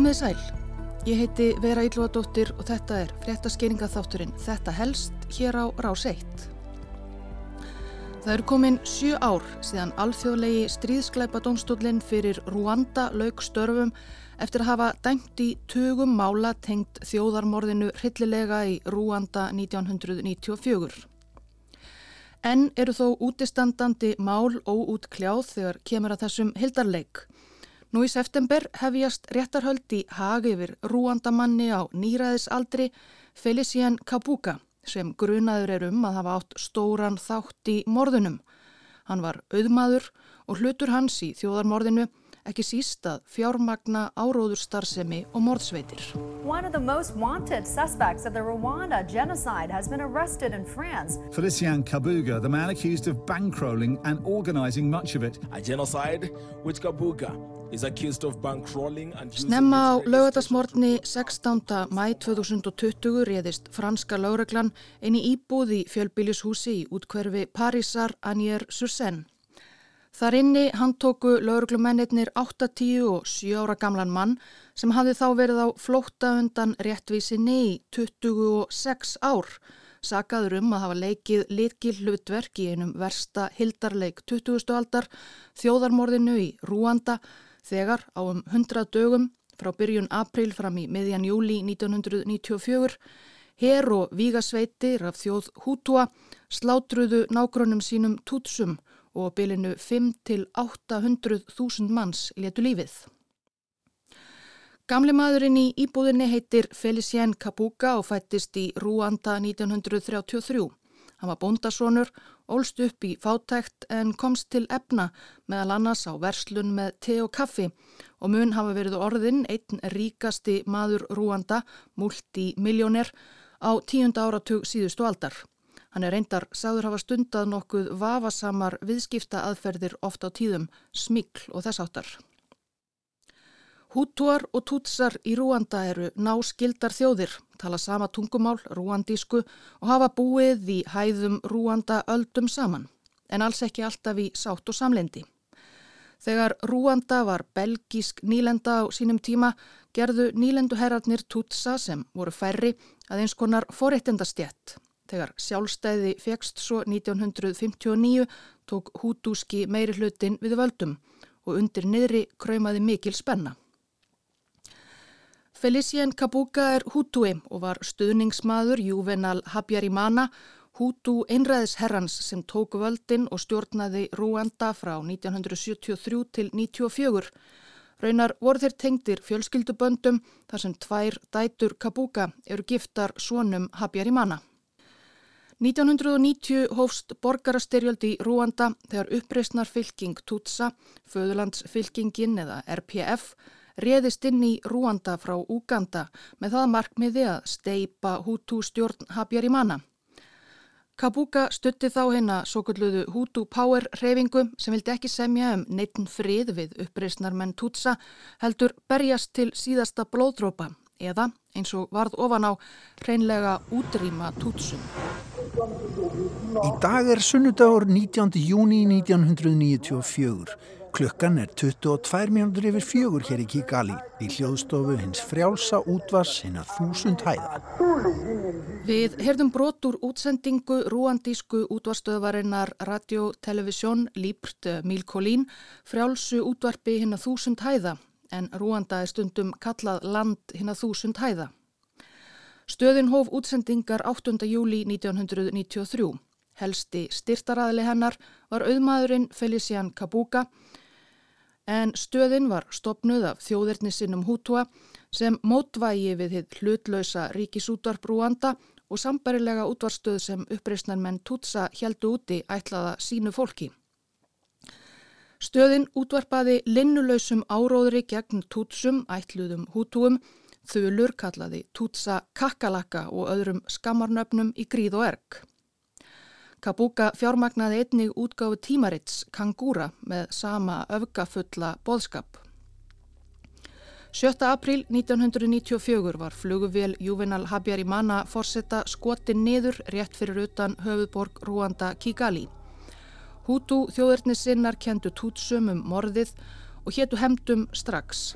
Komið sæl. Ég heiti Vera Ílúadóttir og þetta er fréttaskeiningaþátturinn Þetta helst hér á Rás 1. Það eru komin sjö ár síðan alþjóðlegi stríðskleipa dónstólinn fyrir Rwanda lauk störfum eftir að hafa dæmt í tugum mála tengt þjóðarmorðinu hryllilega í Rwanda 1994. En eru þó útistandandi mál óút kljáð þegar kemur að þessum hildarleik. Nú í september hefjast réttarhöld í hag yfir rúandamanni á nýraðisaldri Felicien Kabuka sem grunaður er um að hafa átt stóran þátt í morðunum. Hann var auðmaður og hlutur hans í þjóðarmorðinu ekki síst að fjármagna áróðurstarfsemi og morðsveitir. One of the most wanted suspects of the Rwanda genocide has been arrested in France. Felician Kabuga, the man accused of bankrolling and organizing much of it. A genocide which Kabuga Snemma á lögatarsmórni 16. mæ 2020 réðist franska lögreglan eini íbúð í fjölbílishúsi í útkverfi Parísar Anier Sursen. Þar inni hann tóku lauruglumennir 8-10 og 7 ára gamlan mann sem hafði þá verið á flótta undan réttvísinni í 26 ár, sagaður um að hafa leikið litkil hlutverk í einum versta hildarleik 20. aldar, þjóðarmorðinu í Rúanda, þegar á um 100 dögum frá byrjun april fram í miðjan júli 1994 Her og vígasveitir af þjóð Hútua slátruðu nágrunum sínum tútsum og bylinu 5 til 800.000 manns letu lífið. Gamli maðurinn í íbúðinni heitir Felicien Kabuka og fættist í Rúanda 1933. Hann var bóndasónur, ólst upp í fátækt en komst til efna meðal annars á verslun með te og kaffi og mun hafa verið orðin einn ríkasti maður Rúanda, multimiljóner, á tíunda áratug síðustu aldar. Hann er reyndar sagður hafa stundað nokkuð vafasamar viðskipta aðferðir oft á tíðum, smikl og þess áttar. Hútuar og tútsar í Rúanda eru náskildar þjóðir, tala sama tungumál, rúandísku og hafa búið í hæðum Rúanda öldum saman, en alls ekki alltaf í sátt og samlendi. Þegar Rúanda var belgísk nýlenda á sínum tíma gerðu nýlenduherratnir tútsa sem voru færri að eins konar forreittendastjett Þegar sjálfstæði fegst svo 1959 tók hútúski meiri hlutin við völdum og undir niðri kröymaði mikil spenna. Felicien Kabuka er hútúi og var stuðningsmaður Juvenal Habyarimana, hútú einræðisherrans sem tók völdin og stjórnaði Rúanda frá 1973 til 1994. Raunar voru þeir tengdir fjölskylduböndum þar sem tvær dætur Kabuka eru giftar svonum Habyarimana. 1990 hófst borgarastyrjöld í Rúanda þegar uppreysnar fylking Tutsa, föðulandsfylkingin eða RPF, réðist inn í Rúanda frá Úganda með það markmiði að steipa Hutu stjórn Habyarimana. Kabuka stutti þá hérna svo kulluðu Hutu Power reyfingu sem vildi ekki semja um neittn frið við uppreysnar menn Tutsa heldur berjast til síðasta blóðdrópa eða eins og varð ofan á hreinlega útrýma Tutsum. Í dag er sunnudagur 19. júni 1994. Klukkan er 22 mínútur yfir fjögur hér í Kigali í hljóðstofu hins frjálsa útvars hinn að þúsund hæða. Við herðum brot úr útsendingu rúandísku útvarstöðvarinnar Radio Television Lípt Mílkólín frjálsu útvarpi hinn að þúsund hæða en Rúanda er stundum kallað land hinn að þúsund hæða. Stöðin hóf útsendingar 8. júli 1993. Helsti styrtaraðli hennar var auðmaðurinn Felician Kabuka en stöðin var stopnuð af þjóðirnissinnum Hútua sem mótvægi við hitt hlutlausa ríkisútvarp Rúanda og sambarilega útvarstöð sem uppreysnar menn Tutsa heldu úti ætlaða sínu fólki. Stöðin útvarpaði linnulausum áróðri gegn Tutsum ætluðum Hútuum Þulur kallaði Tutsa Kakalaka og öðrum skammarnöfnum í gríð og erg. Kabuka fjármagnaði einnig útgáfu tímarits Kangúra með sama öfgafulla boðskap. 7. april 1994 var fluguvél Juvenal Habyarimana forsetta skotin niður rétt fyrir utan höfuborg Rúanda Kigali. Hútu þjóðurni sinnar kendu tútsum um morðið og héttu hemdum strax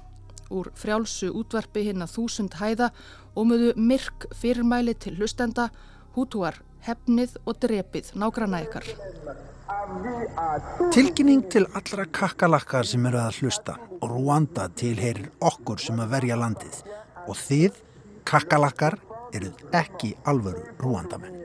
úr frjálsu útvarpi hinn að þúsund hæða og möðu myrk fyrirmæli til hlustenda, hútúar, hefnið og drepið nágranna ykkar. Tilkynning til allra kakkalakkar sem eru að hlusta og Rwanda tilheyrir okkur sem að verja landið og þið, kakkalakkar, eruð ekki alvöru Rwandamenn.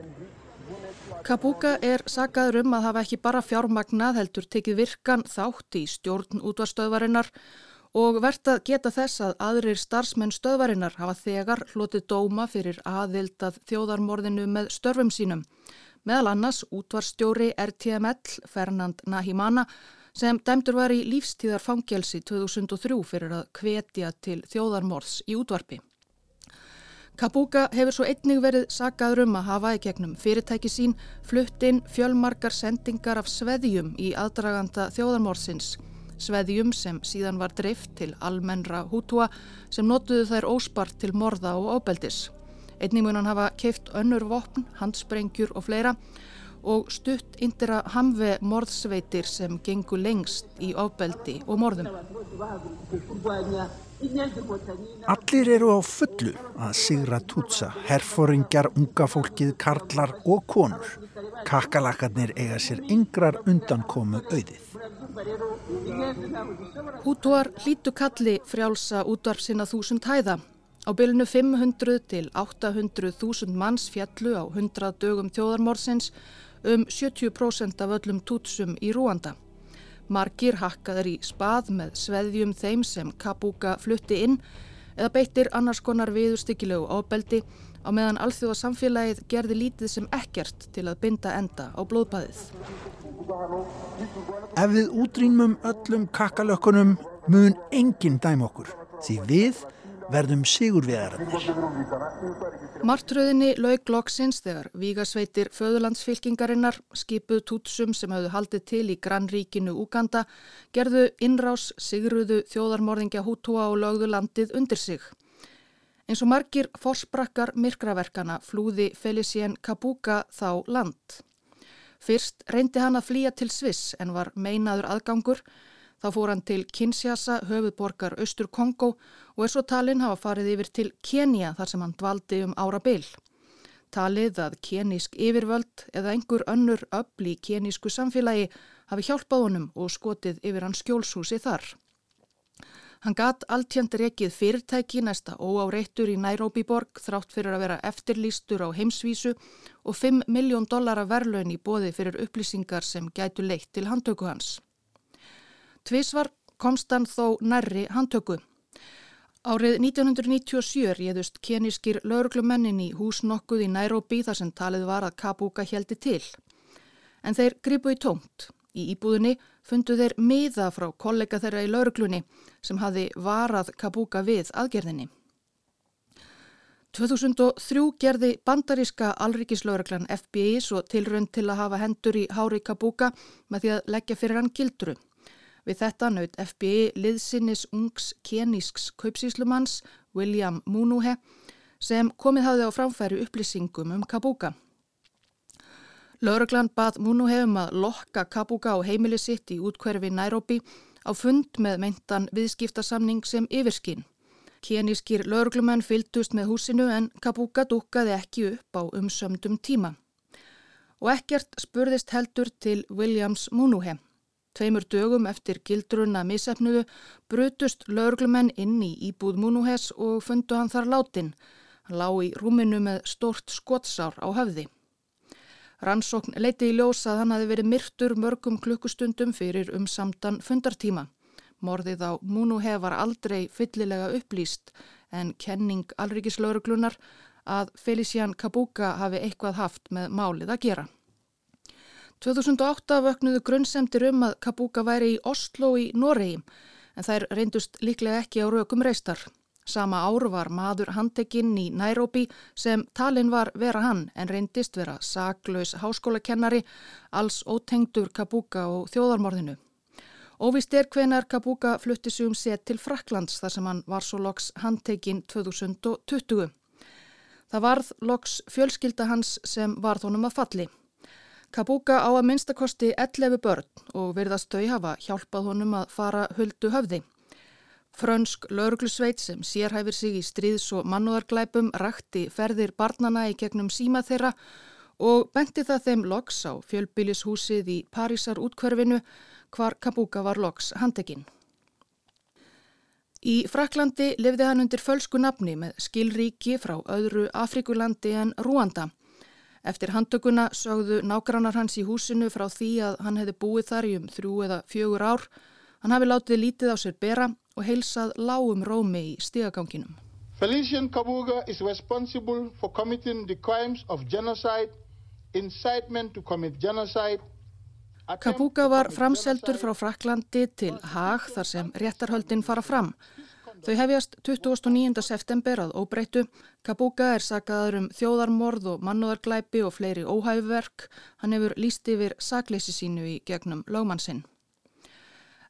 Kabuka er sagaður um að hafa ekki bara fjármagnað heldur tekið virkan þátt í stjórn útvarstöðvarinnar og verðt að geta þess að aðrir starfsmenn stöðvarinnar hafa þegar hlotið dóma fyrir aðildað þjóðarmorðinu með störfum sínum. Meðal annars útvarstjóri RTML Fernand Nahimana sem dæmdur var í lífstíðarfangelsi 2003 fyrir að kvetja til þjóðarmorðs í útvarpi. Kabuka hefur svo einnig verið sagaður um að hafa í gegnum fyrirtæki sín fluttinn fjölmarkar sendingar af sveðjum í aðdraganda þjóðarmórsins. Sveðjum sem síðan var dreift til almennra hútua sem notuðu þær óspart til morða og ábeldis. Einnig mun hann hafa keift önnur vopn, handsprengjur og fleira og stutt indira hamve morðsveitir sem gengu lengst í ábeldi og morðum. Allir eru á fullu að sigra tútsa, herfóringjar, unga fólkið, karlar og konur. Kakalakarnir eiga sér yngrar undankomu auðið. Hútuar hlítu kalli frjálsa útvarf sinna þúsund hæða. Á bylunu 500 til 800 þúsund manns fjallu á 100 dögum þjóðarmórsins um 70% af öllum tútsum í Rúanda. Margir hakkaður í spað með sveðjum þeim sem Kabuka flutti inn eða beittir annars konar viðurstyggilegu ábeldi á meðan alþjóða samfélagið gerði lítið sem ekkert til að binda enda á blóðbæðið. Ef við útrýmum öllum kakalökkunum mun enginn dæm okkur því við verðum sigurvegarannir. Martröðinni laug loksins þegar Vígasveitir föðulandsfylkingarinnar skipuð tútsum sem hafðu haldið til í grannríkinu Úganda gerðu innrás sigruðu þjóðarmorðingja hútúa og lögðu landið undir sig. Eins og margir fórsprakkar myrkraverkana flúði Felicien Kabuka þá land. Fyrst reyndi hann að flýja til Sviss en var meinaður aðgangur Þá fór hann til Kinshasa, höfuðborgar Östur Kongo og er svo talinn hafa farið yfir til Kenya þar sem hann dvaldi um ára byl. Talið að kenísk yfirvöld eða einhver önnur öll í kenísku samfélagi hafi hjálpað honum og skotið yfir hans skjólshúsi þar. Hann gatt alltjöndir ekkið fyrirtæki næsta óáreittur í Nairobi borg þrátt fyrir að vera eftirlýstur á heimsvísu og 5 miljón dollara verlaun í bóði fyrir upplýsingar sem gætu leitt til handtöku hans. Tvísvar komst hann þó nærri handtöku. Árið 1997 réðust kenískir lauruglumennin í hús nokkuð í Nairobi þar sem talið var að Kabuka heldi til. En þeir gripu í tómt. Í íbúðinni fundu þeir miða frá kollega þeirra í lauruglunni sem hafi varað Kabuka við aðgerðinni. 2003 gerði bandaríska alríkislauruglan FBI svo tilrönd til að hafa hendur í Hári Kabuka með því að leggja fyrir hann gildru. Við þetta naut FBI liðsinnis ungs kenísks kaupsíslumanns William Munuhe sem komið hafði á framfæri upplýsingum um Kabuka. Lauraglann bað Munuhe um að lokka Kabuka á heimili sitt í útkverfi Nairobi á fund með meintan viðskiptasamning sem yfirskinn. Kenískir lauruglumenn fylgdust með húsinu en Kabuka dúkaði ekki upp á umsömdum tíma. Og ekkert spurðist heldur til Williams Munuhe. Tveimur dögum eftir gildrunna misefnuðu brutust laurglumenn inn í íbúð Múnuhes og fundu hann þar látin. Hann lá í rúminu með stort skottsár á höfði. Rannsókn leiti í ljós að hann hafi verið myrtur mörgum klukkustundum fyrir um samtan fundartíma. Morðið á Múnuhe var aldrei fyllilega upplýst en kenning alrikislauruglunar að Felician Kabuka hafi eitthvað haft með málið að gera. 2008 vöknuðu grunnsemtir um að Kabuka væri í Oslo í Noregi en þær reyndust líklega ekki á rökum reistar. Sama ár var maður handtekinn í Nairobi sem talinn var vera hann en reyndist vera saklaus háskólakennari, alls ótengdur Kabuka og þjóðarmorðinu. Óvist er hvenar Kabuka flutti sig um set til Fraklands þar sem hann var svo loks handtekinn 2020. Það varð loks fjölskylda hans sem varð honum að falli. Kabuka á að minnstakosti 11 börn og verðast þau hafa hjálpað honum að fara huldu höfði. Frönsk lauruglusveit sem sérhæfir sig í stríðs og mannúðarglæpum rakti ferðir barnana í gegnum síma þeirra og benti það þeim loks á fjölbýlishúsið í Parísar útkverfinu hvar Kabuka var loks handekinn. Í Fraklandi lifði hann undir fölsku nafni með skilríki frá öðru Afrikulandi en Rúanda. Eftir handtökuna sögðu nágrannar hans í húsinu frá því að hann hefði búið þar í um þrjú eða fjögur ár. Hann hafi látið lítið á sér bera og heilsað lágum rómi í stigaganginum. Felician Kabuga is responsible for committing the crimes of genocide, incitement to commit genocide, Kabuga var framseldur frá Fraklandi til Haag þar sem réttarhöldin fara fram. Þau hefjast 29. september að óbreytu. Kabuga er sagaður um þjóðarmorð og mannúðarglæpi og fleiri óhæfuverk. Hann hefur líst yfir sakleysi sínu í gegnum lögmannsinn.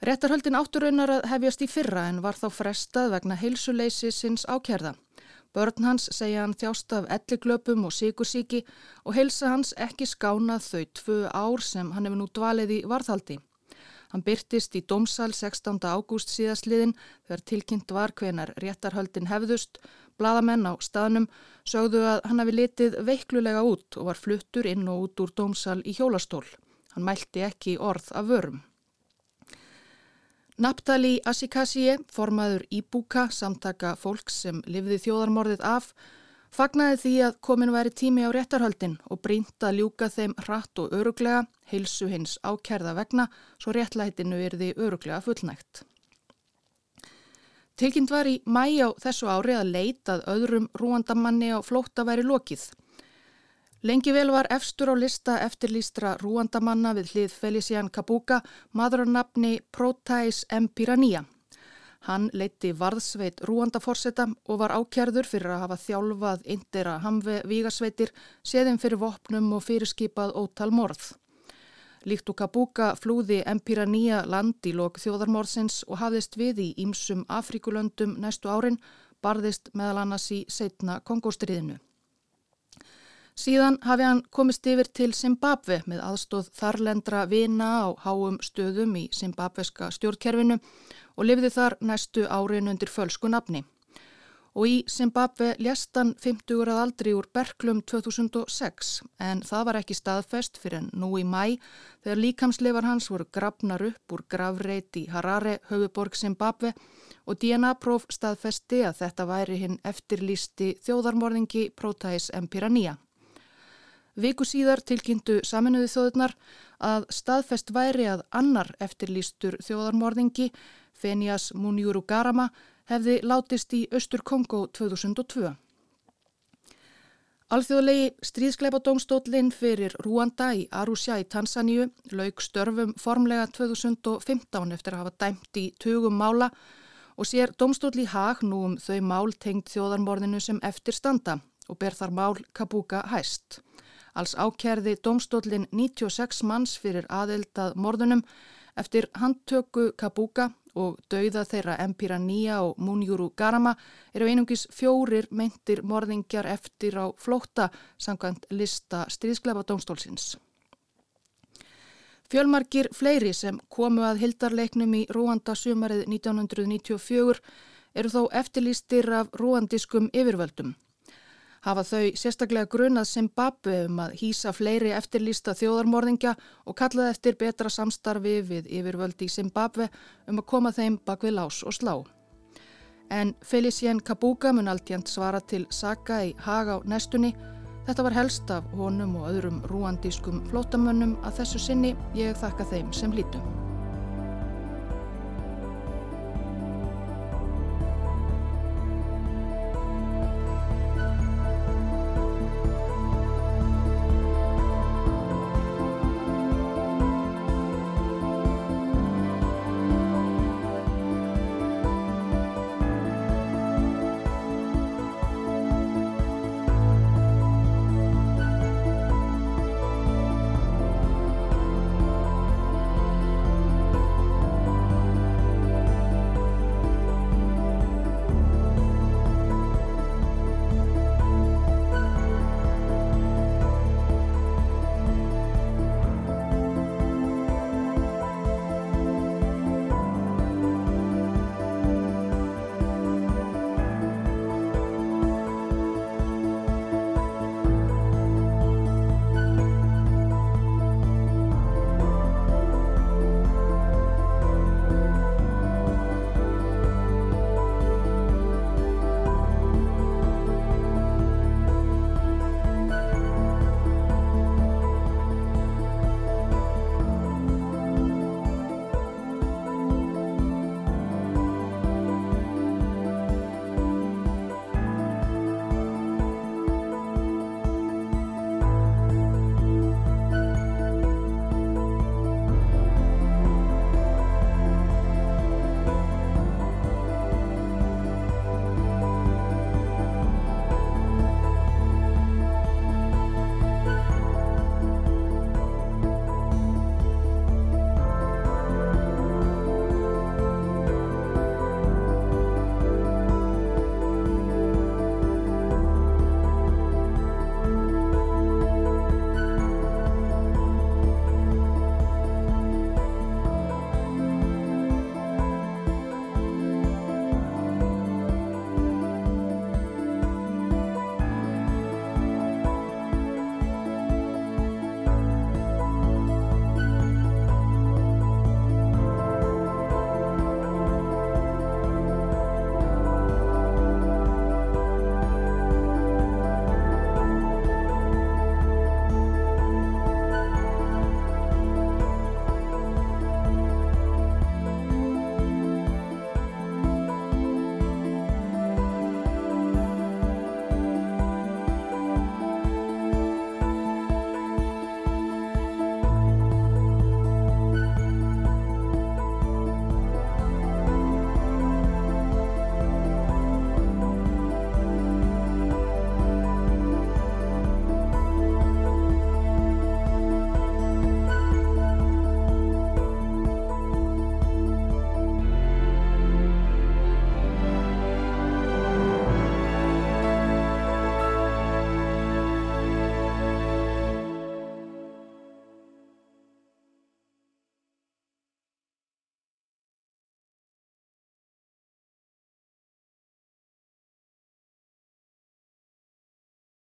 Réttarhöldin átturraunar að hefjast í fyrra en var þá frestað vegna heilsuleysi sinns ákjærða. Börn hans segja hann þjást af elliglöpum og síkursíki og heilsa hans ekki skánað þau tvö ár sem hann hefur nú dvalið í varðhaldi. Hann byrtist í domsal 16. ágúst síðastliðin þegar tilkynnt var hvenar réttarhöldin hefðust. Blaðamenn á staðnum sögðu að hann hafi litið veiklulega út og var fluttur inn og út úr domsal í hjólastól. Hann mælti ekki orð af vörum. Naptali Asikassie, formaður Íbúka, samtaka fólks sem lifði þjóðarmorðið af, fagnaði því að komin væri tími á réttarhöldin og brínt að ljúka þeim hratt og öruglega, heilsu hins ákerða vegna, svo réttlætinu er því öruglega fullnægt. Tilkynnt var í mæ á þessu ári að leitað öðrum rúandamanni á flótta væri lokið. Lengi vel var efstur á lista eftirlýstra rúandamanna við hlið Felician Kabuka maðurarnafni Protais Empirania. Hann leiti varðsveit rúandaforsetta og var ákjærður fyrir að hafa þjálfað indera hamve vígasveitir, séðin fyrir vopnum og fyrirskipað ótal morð. Líkt og Kabuka flúði Empirania land í lok þjóðarmorðsins og hafðist við í ímsum Afrikulöndum næstu árin, barðist meðal annars í setna Kongostriðinu. Síðan hafi hann komist yfir til Zimbabwe með aðstóð þarlendra vina á háum stöðum í zimbabweska stjórnkerfinu og lifði þar næstu árin undir fölsku nafni. Og í Zimbabwe lést hann 50 að aldri úr Berklum 2006 en það var ekki staðfest fyrir en nú í mæ þegar líkamsleifar hans voru grafnar upp úr gravreit í Harare, höfuborg Zimbabwe og DNA-próf staðfesti að þetta væri hinn eftirlýsti þjóðarmorðingi Protais Empirania. Viku síðar tilkynntu saminuði þjóðurnar að staðfest væri að annar eftirlýstur þjóðarmorðingi, Fenias Munjuru Garama, hefði látist í Östur Kongo 2002. Alþjóðlegi stríðskleipadómstóllinn fyrir Rúanda í Arusha í Tansaníu lauk störfum formlega 2015 eftir að hafa dæmt í tugum mála og sér dómstóll í hag nú um þau mál tengt þjóðarmorðinu sem eftir standa og ber þar mál Kabuka hæst. Alls ákerði domstólinn 96 manns fyrir aðeldað morðunum eftir handtöku Kabuka og dauða þeirra Empira Nía og Munjuru Garama eru einungis fjórir meintir morðingjar eftir á flótta samkvæmt lista stríðsklefa domstólsins. Fjölmarkir fleiri sem komu að hildarleiknum í Rúanda sumarið 1994 eru þó eftirlýstir af rúandiskum yfirvöldum hafa þau sérstaklega grunað Zimbabwe um að hýsa fleiri eftirlýsta þjóðarmorðingja og kallaði eftir betra samstarfi við yfirvöldi í Zimbabwe um að koma þeim bak við lás og slá. En Felicien Kabuga mun alltjent svara til Saka í Haga á næstunni. Þetta var helst af honum og öðrum rúandískum flótamönnum að þessu sinni ég þakka þeim sem lítum.